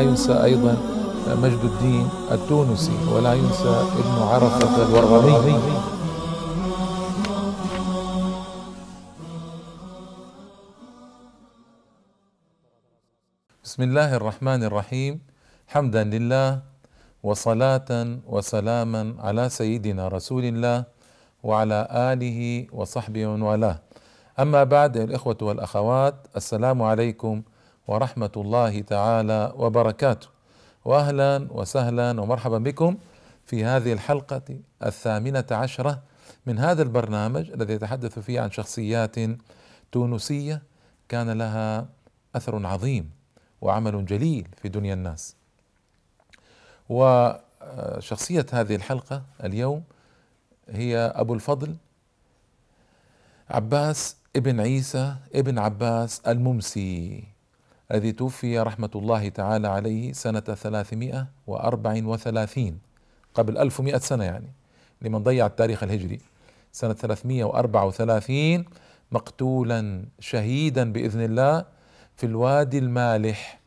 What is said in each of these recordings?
ينسى أيضا مجد الدين التونسي ولا ينسى ابن عرفة الورغمي بسم الله الرحمن الرحيم. حمدا لله وصلاة وسلاما على سيدنا رسول الله وعلى آله وصحبه ومن والاه. أما بعد الإخوة والأخوات السلام عليكم ورحمة الله تعالى وبركاته. وأهلا وسهلا ومرحبا بكم في هذه الحلقة الثامنة عشرة من هذا البرنامج الذي يتحدث فيه عن شخصيات تونسية. كان لها أثر عظيم وعمل جليل في دنيا الناس. وشخصية هذه الحلقة اليوم هي أبو الفضل عباس ابن عيسى ابن عباس الممسي. الذي توفي رحمة الله تعالى عليه سنة ثلاثمائة وأربع وثلاثين قبل ألف ومائة سنة يعني لمن ضيع التاريخ الهجري. سنة ثلاثمائة وأربع وثلاثين مقتولا شهيدا بإذن الله في الوادي المالح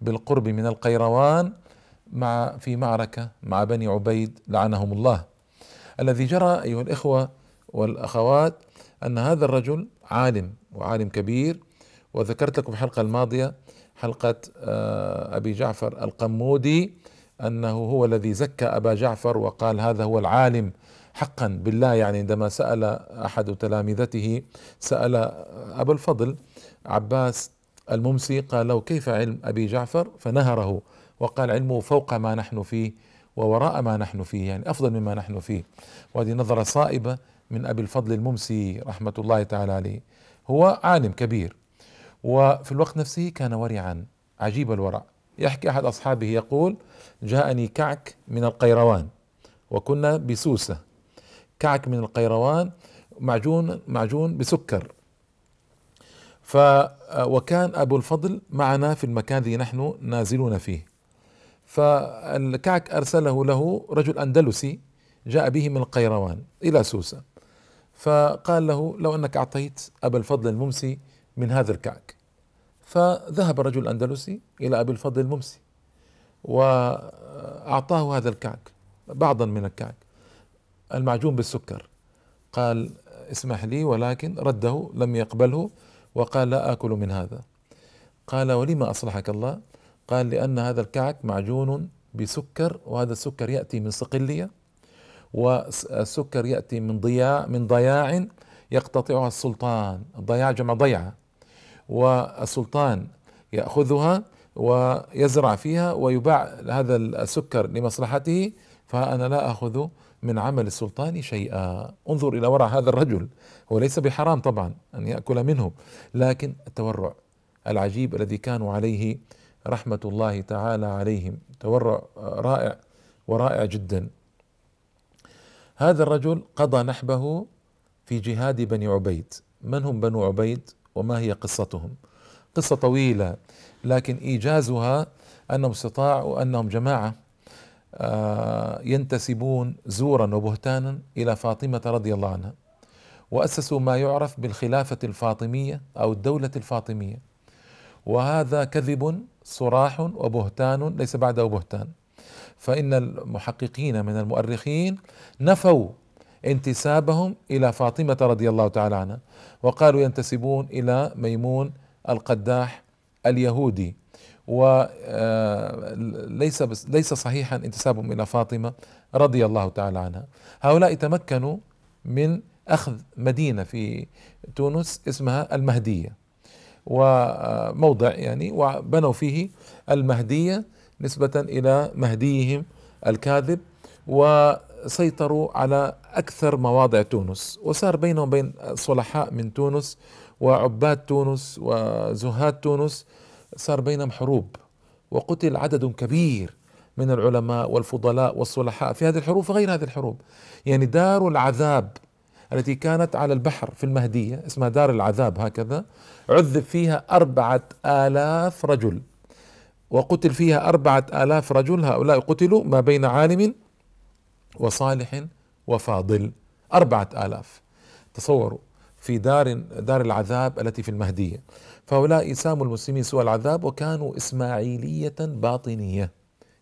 بالقرب من القيروان مع في معركة مع بني عبيد لعنهم الله. الذي جرى أيها الإخوة والأخوات أن هذا الرجل عالم وعالم كبير وذكرت لكم الحلقة الماضية حلقة آه، أبي جعفر القمودي أنه هو الذي زكى أبا جعفر وقال هذا هو العالم. حقا بالله يعني عندما سأل أحد تلامذته سأل أبا الفضل عباس الممسي قال له كيف علم أبي جعفر؟ فنهره وقال علمه فوق ما نحن فيه ووراء ما نحن فيه يعني أفضل مما نحن فيه. وهذه نظرة صائبة من أبي الفضل الممسي رحمة الله تعالى عليه. هو عالم كبير. وفي الوقت نفسه كان ورعا عجيب الورع. يحكي أحد أصحابه يقول جاءني كعك من القيروان وكنا بسوسة. كعك من القيروان معجون معجون بسكر. ف وكان أبو الفضل معنا في المكان الذي نحن نازلون فيه. فالكعك أرسله له رجل أندلسي جاء به من القيروان إلى سوسة. فقال له لو أنك أعطيت ابا الفضل الممسي من هذا الكعك. فذهب الرجل الاندلسي إلى أبي الفضل الممسي وأعطاه هذا الكعك بعضا من الكعك المعجون بالسكر. قال اسمح لي ولكن رده لم يقبله وقال لا آكل من هذا. قال ولما أصلحك الله؟ قال لأن هذا الكعك معجون بسكر وهذا السكر يأتي من صقلية والسكر يأتي من ضياع من ضياع يقتطعها السلطان الضياع جمع ضيعة. والسلطان يأخذها ويزرع فيها ويباع هذا السكر لمصلحته فأنا لا أخذ من عمل السلطان شيئا. انظر إلى ورع هذا الرجل. هو ليس بحرام طبعا أن يأكل منه لكن التورع العجيب الذي كانوا عليه رحمة الله تعالى عليهم. تورع رائع ورائع جدا. هذا الرجل قضى نحبه في جهاد بني عبيد. من هم بنو عبيد؟ وما هي قصتهم؟ قصة طويلة لكن إيجازها أنهم استطاعوا انهم جماعة آه، ينتسبون زورا وبهتانا إلى فاطمة رضي الله عنها وأسسوا ما يعرف بالخلافة الفاطمية أو الدولة الفاطمية. وهذا كذب صراح وبهتان ليس بعده بهتان. فإن المحققين من المؤرخين نفوا انتسابهم إلى فاطمة رضي الله تعالى عنها وقالوا ينتسبون إلى ميمون القداح اليهودي. وليس آه، ليس صحيحا انتسابهم إلى فاطمة رضي الله تعالى عنها. هؤلاء تمكنوا من أخذ مدينة في تونس اسمها المهدية وموضع يعني وبنوا فيه المهدية نسبة إلى مهديهم الكاذب. وسيطروا على أكثر مواضع تونس وصار بينهم بين صلحاء من تونس وعباد تونس وزهاد تونس صار بينهم حروب وقتل عدد كبير من العلماء والفضلاء والصلحاء في هذه الحروب وغير هذه الحروب. يعني دار العذاب التي كانت على البحر في المهدية اسمها دار العذاب هكذا عذب فيها أربعة آلاف رجل وقتل فيها أربعة آلاف رجل هؤلاء قتلوا ما بين عالم وصالح وفاضل. أربعة آلاف. تصوروا في دار دار العذاب التي في المهدية. فهؤلاء ساموا المسلمين سوء العذاب وكانوا إسماعيلية باطنية.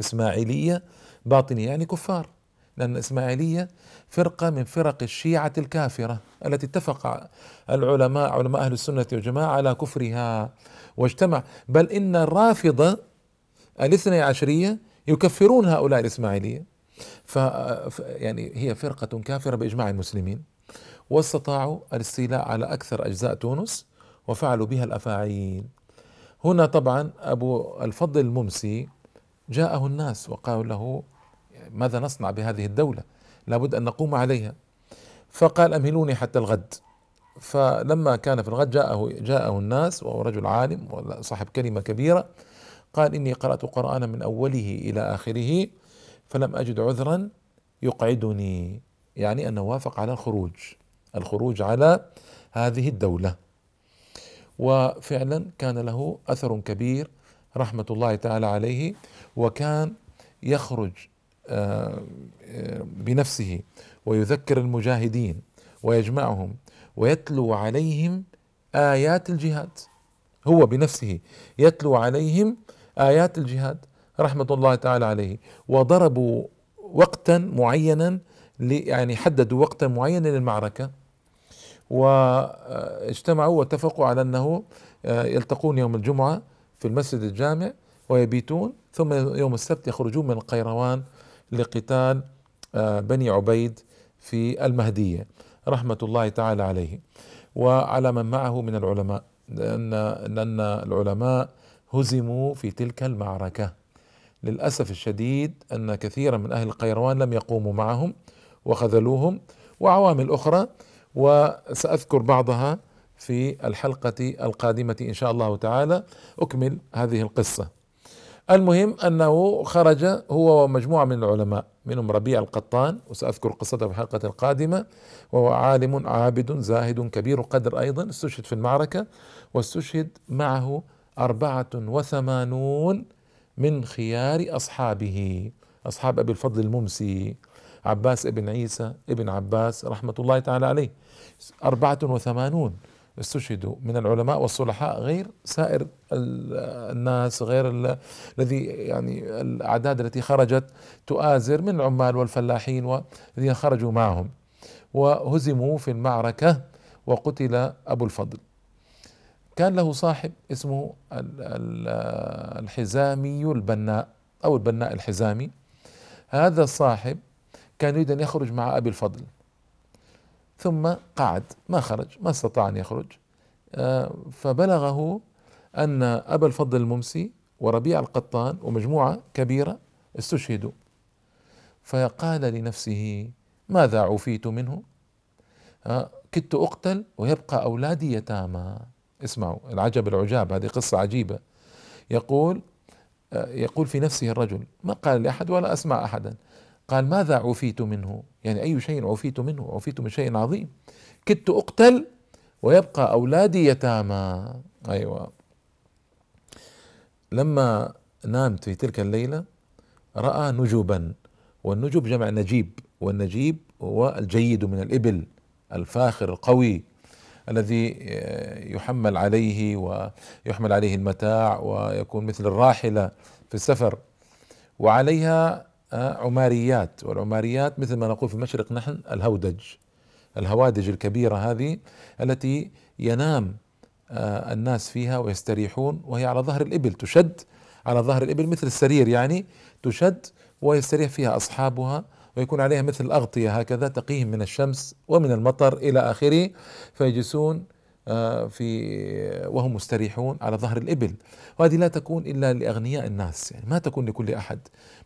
إسماعيلية باطنية يعني كفار. لأن الإسماعيلية فرقة من فرق الشيعة الكافرة التي اتفق العلماء علماء أهل السنة والجماعة على كفرها. واجتمع بل إن الرافضة الاثني عشرية يكفرون هؤلاء الإسماعيلية. ف يعني هي فرقة كافرة بإجماع المسلمين واستطاعوا الاستيلاء على أكثر أجزاء تونس وفعلوا بها الأفاعيل هنا طبعا أبو الفضل الممسي جاءه الناس وقالوا له ماذا نصنع بهذه الدولة؟ لابد أن نقوم عليها. فقال أمهلوني حتى الغد. فلما كان في الغد جاءه جاءه الناس وهو رجل عالم وصاحب كلمة كبيرة قال إني قرأت قرآنا من أوله إلى آخره فلم أجد عذرا يقعدني يعني أنه وافق على الخروج الخروج على هذه الدولة. وفعلا كان له أثر كبير رحمة الله تعالى عليه وكان يخرج آه، آه، بنفسه ويذكر المجاهدين ويجمعهم ويتلو عليهم آيات الجهاد. هو بنفسه يتلو عليهم آيات الجهاد. رحمة الله تعالى عليه. وضربوا وقتا معينا يعني حددوا وقتا معينا للمعركة. واجتمعوا واتفقوا على أنه آه، يلتقون يوم الجمعة في المسجد الجامع ويبيتون ثم يوم السبت يخرجون من القيروان لقتال آه، بني عبيد في المهدية. رحمة الله تعالى عليه. وعلى من معه من العلماء لأن لأن العلماء هزموا في تلك المعركة. للأسف الشديد أن كثيرا من أهل القيروان لم يقوموا معهم وخذلوهم وعوامل أخرى وسأذكر بعضها في الحلقة القادمة إن شاء الله تعالى. أكمل هذه القصة. المهم أنه خرج هو ومجموعة من العلماء منهم ربيع القطان وسأذكر قصته في الحلقة القادمة وهو عالم عابد زاهد كبير قدر أيضا استشهد في المعركة واستشهد معه أربعة وثمانون من خيار أصحابه. أصحاب أبي الفضل الممسي عباس ابن عيسى ابن عباس رحمة الله تعالى عليه. أربعة وثمانون استشهدوا من العلماء والصلحاء غير سائر الناس غير الذي يعني الأعداد التي خرجت تؤازر من العمال والفلاحين والذين خرجوا معهم. وهزموا في المعركة وقتل أبو الفضل. كان له صاحب اسمه الحزامي البناء أو البناء الحزامي. هذا الصاحب كان يريد أن يخرج مع أبي الفضل. ثم قعد ما خرج ما استطاع أن يخرج. آه، فبلغه أن أبا الفضل الممسي وربيع القطان ومجموعة كبيرة استشهدوا. فقال لنفسه ماذا عفيت منه؟ آه، كدت أقتل ويبقى أولادي يتامى. اسمعوا العجب العجاب هذه قصة عجيبة. يقول يقول في نفسه الرجل ما قال لأحد ولا أسمع أحدا. قال ماذا عفيت منه؟ يعني أي شيء عفيت منه؟ عفيت من شيء عظيم. كدت أقتل ويبقى أولادي يتامى. أيوة. لما نامت في تلك الليلة رأى نجبا والنجب جمع نجيب والنجيب هو الجيد من الإبل الفاخر القوي. الذي يحمل عليه ويحمل عليه المتاع ويكون مثل الراحلة في السفر. وعليها عماريات والعماريات مثل ما نقول في المشرق نحن الهودج الهوادج الكبيرة هذه التي ينام آه، الناس فيها ويستريحون وهي على ظهر الإبل تشد على ظهر الإبل مثل السرير يعني تشد ويستريح فيها أصحابها ويكون عليها مثل الأغطية هكذا تقيهم من الشمس ومن المطر إلى آخره فيجلسون آه، في وهم مستريحون على ظهر الإبل. وهذه لا تكون إلا لأغنياء الناس يعني ما تكون لكل أحد.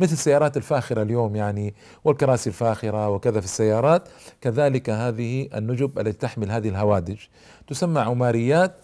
مثل السيارات الفاخرة اليوم يعني والكراسي الفاخرة وكذا في السيارات كذلك هذه النجب التي تحمل هذه الهوادج. تسمى عماريات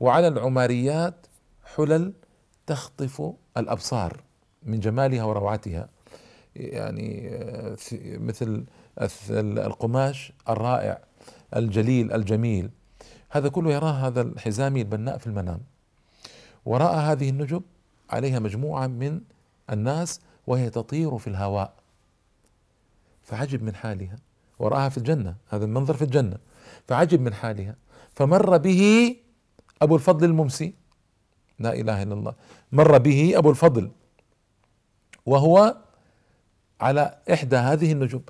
وعلى العماريات حلل تخطف الأبصار من جمالها وروعتها. يعني آه، مثل القماش الرائع الجليل الجميل. هذا كله يراه هذا الحزامي البناء في المنام. ورأى هذه النجب عليها مجموعة من الناس وهي تطير في الهواء. فعجب من حالها. ورآها في الجنة هذا المنظر في الجنة. فعجب من حالها. فمر به أبو الفضل الممسي. لا إله إلا الله. مر به أبو الفضل. وهو على إحدى هذه النجوم.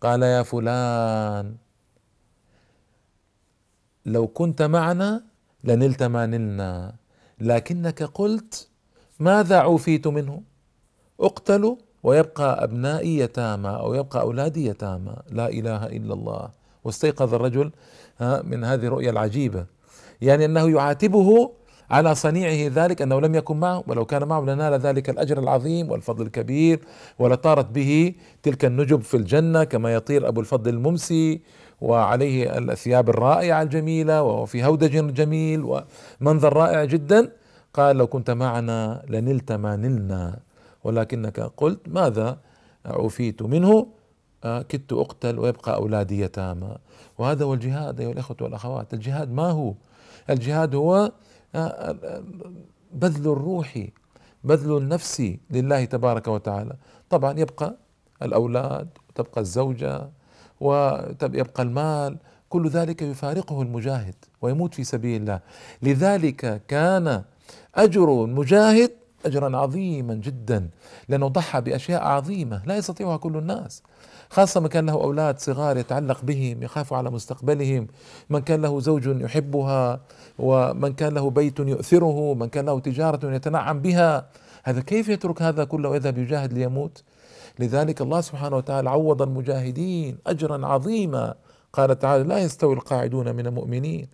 قال يا فلان لو كنت معنا لنلت ما نلنا لكنك قلت ماذا عوفيت منه؟ اقتلوا ويبقى أبنائي يتامى أو يبقى أولادي يتامى. لا إله إلا الله. واستيقظ الرجل من هذه الرؤيا العجيبة. يعني أنه يعاتبه على صنيعه ذلك أنه لم يكن معه ولو كان معه لنال ذلك الأجر العظيم والفضل الكبير ولطارت به تلك النجب في الجنة كما يطير أبو الفضل الممسي وعليه الثياب الرائعة الجميلة وهو في هودج جميل ومنظر رائع جدا. قال لو كنت معنا لنلت ما نلنا ولكنك قلت ماذا عفيت منه؟ آه، كدت أقتل ويبقى أولادي يتامى. وهذا هو الجهاد أيها الأخوة والأخوات. الجهاد ما هو؟ الجهاد هو بذل الروح بذل النفس لله تبارك وتعالى. طبعا يبقى الأولاد تبقى الزوجة ويبقى المال كل ذلك يفارقه المجاهد ويموت في سبيل الله. لذلك كان أجر المجاهد أجرا عظيما جدا. لأنه ضحى بأشياء عظيمة لا يستطيعها كل الناس. خاصة من كان له أولاد صغار يتعلق بهم يخاف على مستقبلهم. من كان له زوج يحبها ومن كان له بيت يؤثره من كان له تجارة يتنعم بها. هذا كيف يترك هذا كله ويذهب يجاهد ليموت؟ لذلك الله سبحانه وتعالى عوض المجاهدين أجرا عظيما. قال تعالى لا يستوي القاعدون من المؤمنين.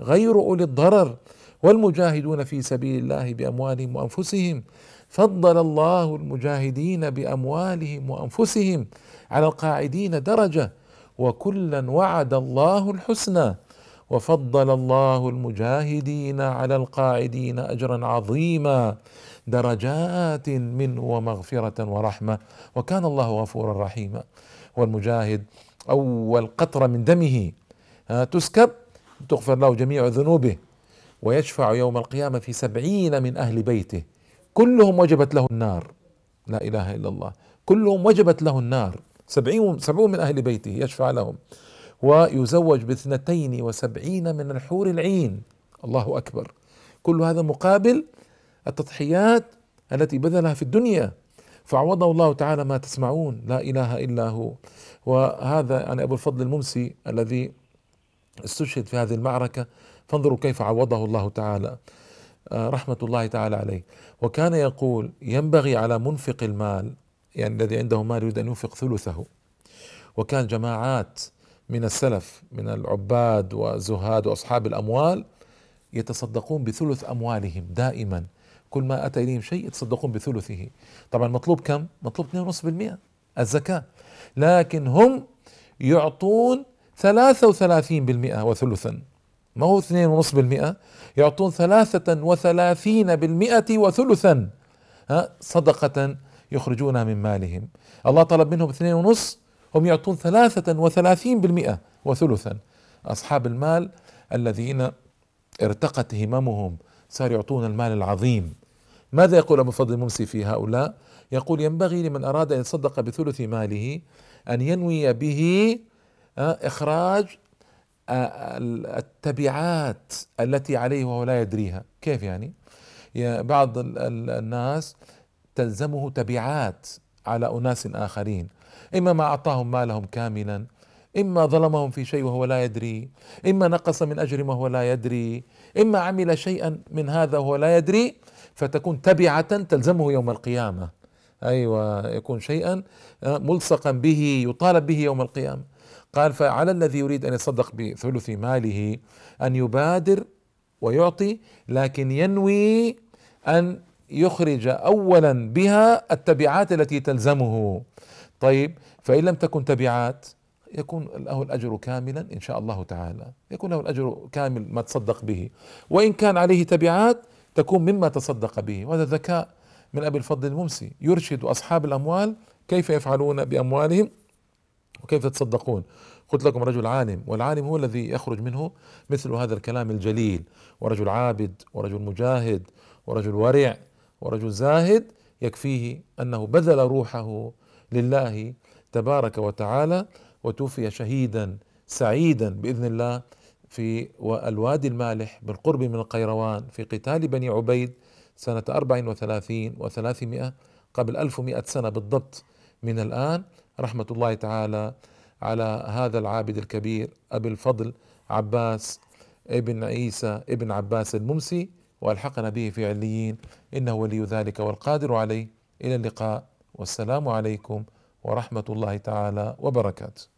غير أولي الضرر والمجاهدون في سبيل الله بأموالهم وأنفسهم. فضل الله المجاهدين بأموالهم وأنفسهم على القاعدين درجة وكلا وعد الله الحسنى. وفضل الله المجاهدين على القاعدين اجرا عظيما درجات منه ومغفرة ورحمة. وكان الله غفورا رحيما. والمجاهد أول قطرة من دمه تسكب تغفر له جميع ذنوبه ويشفع يوم القيامة في سبعين من أهل بيته. كلهم وجبت له النار. لا إله إلا الله. كلهم وجبت له النار. سبعين, سبعون من أهل بيته يشفع لهم. ويزوج باثنتين وسبعين من الحور العين. الله أكبر. كل هذا مقابل التضحيات التي بذلها في الدنيا. فعوضه الله تعالى ما تسمعون. لا إله إلا هو. وهذا يعني أبو الفضل الممسي الذي استشهد في هذه المعركة. فانظروا كيف عوضه الله تعالى. رحمة الله تعالى عليه. وكان يقول ينبغي على منفق المال يعني الذي عنده مال يريد أن ينفق ثلثه. وكان جماعات من السلف من العباد وزهاد وأصحاب الأموال يتصدقون بثلث أموالهم دائما. كل ما أتى إليهم شيء يتصدقون بثلثه. طبعا مطلوب كم؟ مطلوب 2.5% الزكاة. لكن هم يعطون 33% وثلثا. ما هو اثنين ونصف بالمئة؟ يعطون ثلاثة وثلاثين بالمئة وثلثا. ها؟ صدقة يخرجونها من مالهم. الله طلب منهم اثنين ونصف هم يعطون ثلاثة وثلاثين بالمئة وثلثا. أصحاب المال الذين ارتقت هممهم صار يعطون المال العظيم. ماذا يقول أبو فضل الممسي في هؤلاء؟ يقول ينبغي لمن أراد أن يتصدق بثلث ماله أن ينوي به إخراج التبعات التي عليه وهو لا يدريها. كيف يعني؟ بعض الناس تلزمه تبعات على أناس آخرين. إما ما أعطاهم مالهم كاملا إما ظلمهم في شيء وهو لا يدري إما نقص من أجر وهو لا يدري إما عمل شيئا من هذا وهو لا يدري فتكون تبعة تلزمه يوم القيامة. أيوة يكون شيئا ملصقا به يطالب به يوم القيامة. قال فعلى الذي يريد أن يتصدق بثلث ماله أن يبادر ويعطي لكن ينوي أن يخرج اولا بها التبعات التي تلزمه. طيب فإن لم تكن تبعات يكون له الأجر كاملا إن شاء الله تعالى. يكون له الأجر كامل ما تصدق به. وإن كان عليه تبعات تكون مما تصدق به. وهذا ذكاء من أبي الفضل الممسي. يرشد أصحاب الأموال كيف يفعلون بأموالهم؟ وكيف تتصدقون؟ قلت لكم رجل عالم والعالم هو الذي يخرج منه مثل هذا الكلام الجليل. ورجل عابد ورجل مجاهد ورجل ورع ورجل زاهد يكفيه أنه بذل روحه لله تبارك وتعالى وتوفي شهيدا سعيدا بإذن الله في الوادي المالح بالقرب من القيروان في قتال بني عبيد سنة 34 و300 قبل 1100 سنة بالضبط من الآن. رحمة الله تعالى على هذا العابد الكبير أبي الفضل عباس ابن عيسى ابن عباس الممسي وألحقنا به في عليين. إنه ولي ذلك والقادر عليه. إلى اللقاء. والسلام عليكم ورحمة الله تعالى وبركاته.